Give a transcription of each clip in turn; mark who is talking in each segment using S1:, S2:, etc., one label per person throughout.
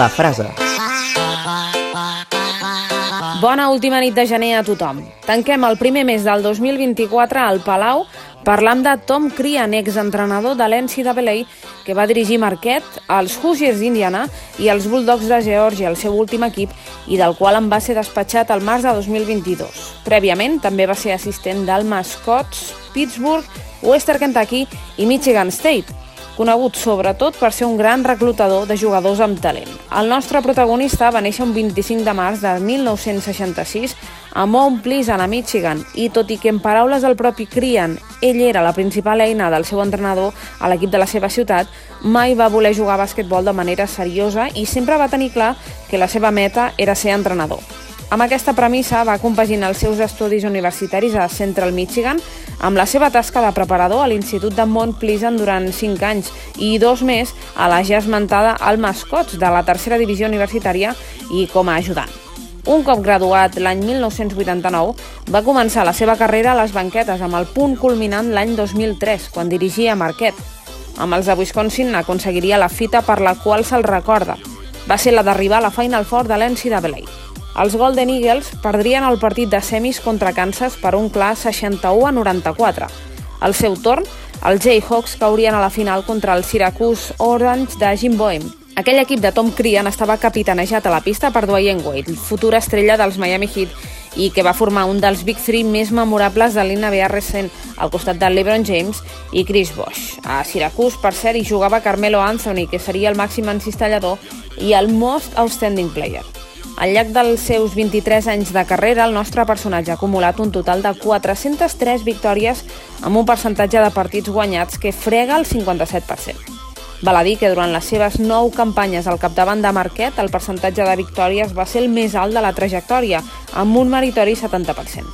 S1: La frase.
S2: Bona última nit de gener a tothom. Tanquem el primer mes del 2024 al Palau parlant de Tom Crean, exentrenador de l'NCAA, que va dirigir Marquette, els Hoosiers d'Indiana i els Bulldogs de Georgia, el seu últim equip, i del qual en va ser despatxat al març de 2022. Prèviament, també va ser assistent del Mascots, Pittsburgh, Western Kentucky i Michigan State, conegut sobretot per ser un gran reclutador de jugadors amb talent. El nostre protagonista va néixer un 25 de març de 1966 a Mount Pleasant, a Michigan, i tot i que en paraules del propi Crian, ell era la principal eina del seu entrenador a l'equip de la seva ciutat, mai va voler jugar a bàsquetbol de manera seriosa i sempre va tenir clar que la seva meta era ser entrenador. Amb aquesta premissa va compaginar els seus estudis universitaris a Central Michigan amb la seva tasca de preparador a l'Institut de Mont Pleasant durant 5 anys i dos més a la ja esmentada al Mascots de la tercera divisió universitària i com a ajudant. Un cop graduat l'any 1989, va començar la seva carrera a les banquetes amb el punt culminant l'any 2003, quan dirigia Marquette. Amb els de Wisconsin aconseguiria la fita per la qual se'l recorda. Va ser la d'arribar a la Final Four de l'NCAA. Els Golden Eagles perdrien el partit de semis contra Kansas per un clar 61 a 94. Al seu torn, els Jayhawks caurien a la final contra el Syracuse Orange de Jim Boehm. Aquell equip de Tom Crean estava capitanejat a la pista per Dwayne Wade, futura estrella dels Miami Heat, i que va formar un dels Big Three més memorables de l'NBA recent, al costat de LeBron James i Chris Bosh. A Syracuse, per cert, hi jugava Carmelo Anthony, que seria el màxim encistellador i el Most Outstanding Player. Al llarg dels seus 23 anys de carrera, el nostre personatge ha acumulat un total de 403 victòries amb un percentatge de partits guanyats que frega el 57%. Val a dir que durant les seves nou campanyes al capdavant de Marquette, el percentatge de victòries va ser el més alt de la trajectòria, amb un meritori 70%.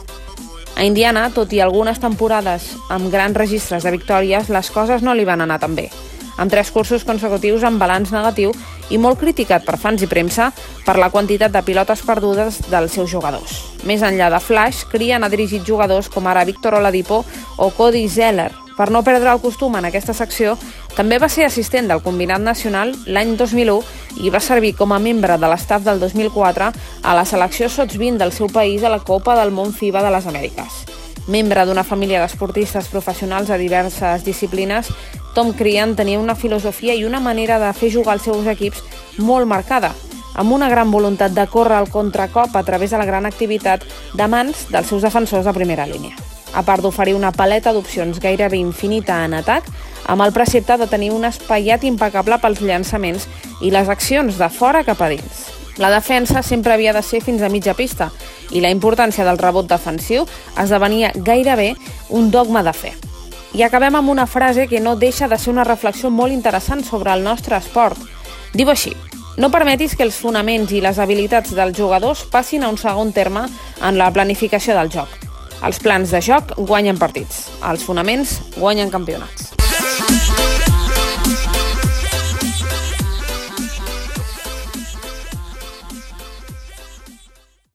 S2: A Indiana, tot i algunes temporades amb grans registres de victòries, les coses no li van anar tan bé amb tres cursos consecutius amb balanç negatiu i molt criticat per fans i premsa per la quantitat de pilotes perdudes dels seus jugadors. Més enllà de Flash, Crian ha dirigit jugadors com ara Víctor Oladipo o Cody Zeller. Per no perdre el costum en aquesta secció, també va ser assistent del combinat nacional l'any 2001 i va servir com a membre de l'estaf del 2004 a la selecció Sots 20 del seu país a la Copa del Món FIBA de les Amèriques. Membre d'una família d'esportistes professionals a diverses disciplines, Tom Crean tenia una filosofia i una manera de fer jugar els seus equips molt marcada, amb una gran voluntat de córrer al contracop a través de la gran activitat de mans dels seus defensors de primera línia. A part d'oferir una paleta d'opcions gairebé infinita en atac, amb el precepte de tenir un espaiat impecable pels llançaments i les accions de fora cap a dins. La defensa sempre havia de ser fins a mitja pista i la importància del rebot defensiu esdevenia gairebé un dogma de fe. I acabem amb una frase que no deixa de ser una reflexió molt interessant sobre el nostre esport. Diu així, no permetis que els fonaments i les habilitats dels jugadors passin a un segon terme en la planificació del joc. Els plans de joc guanyen partits, els fonaments guanyen campionats.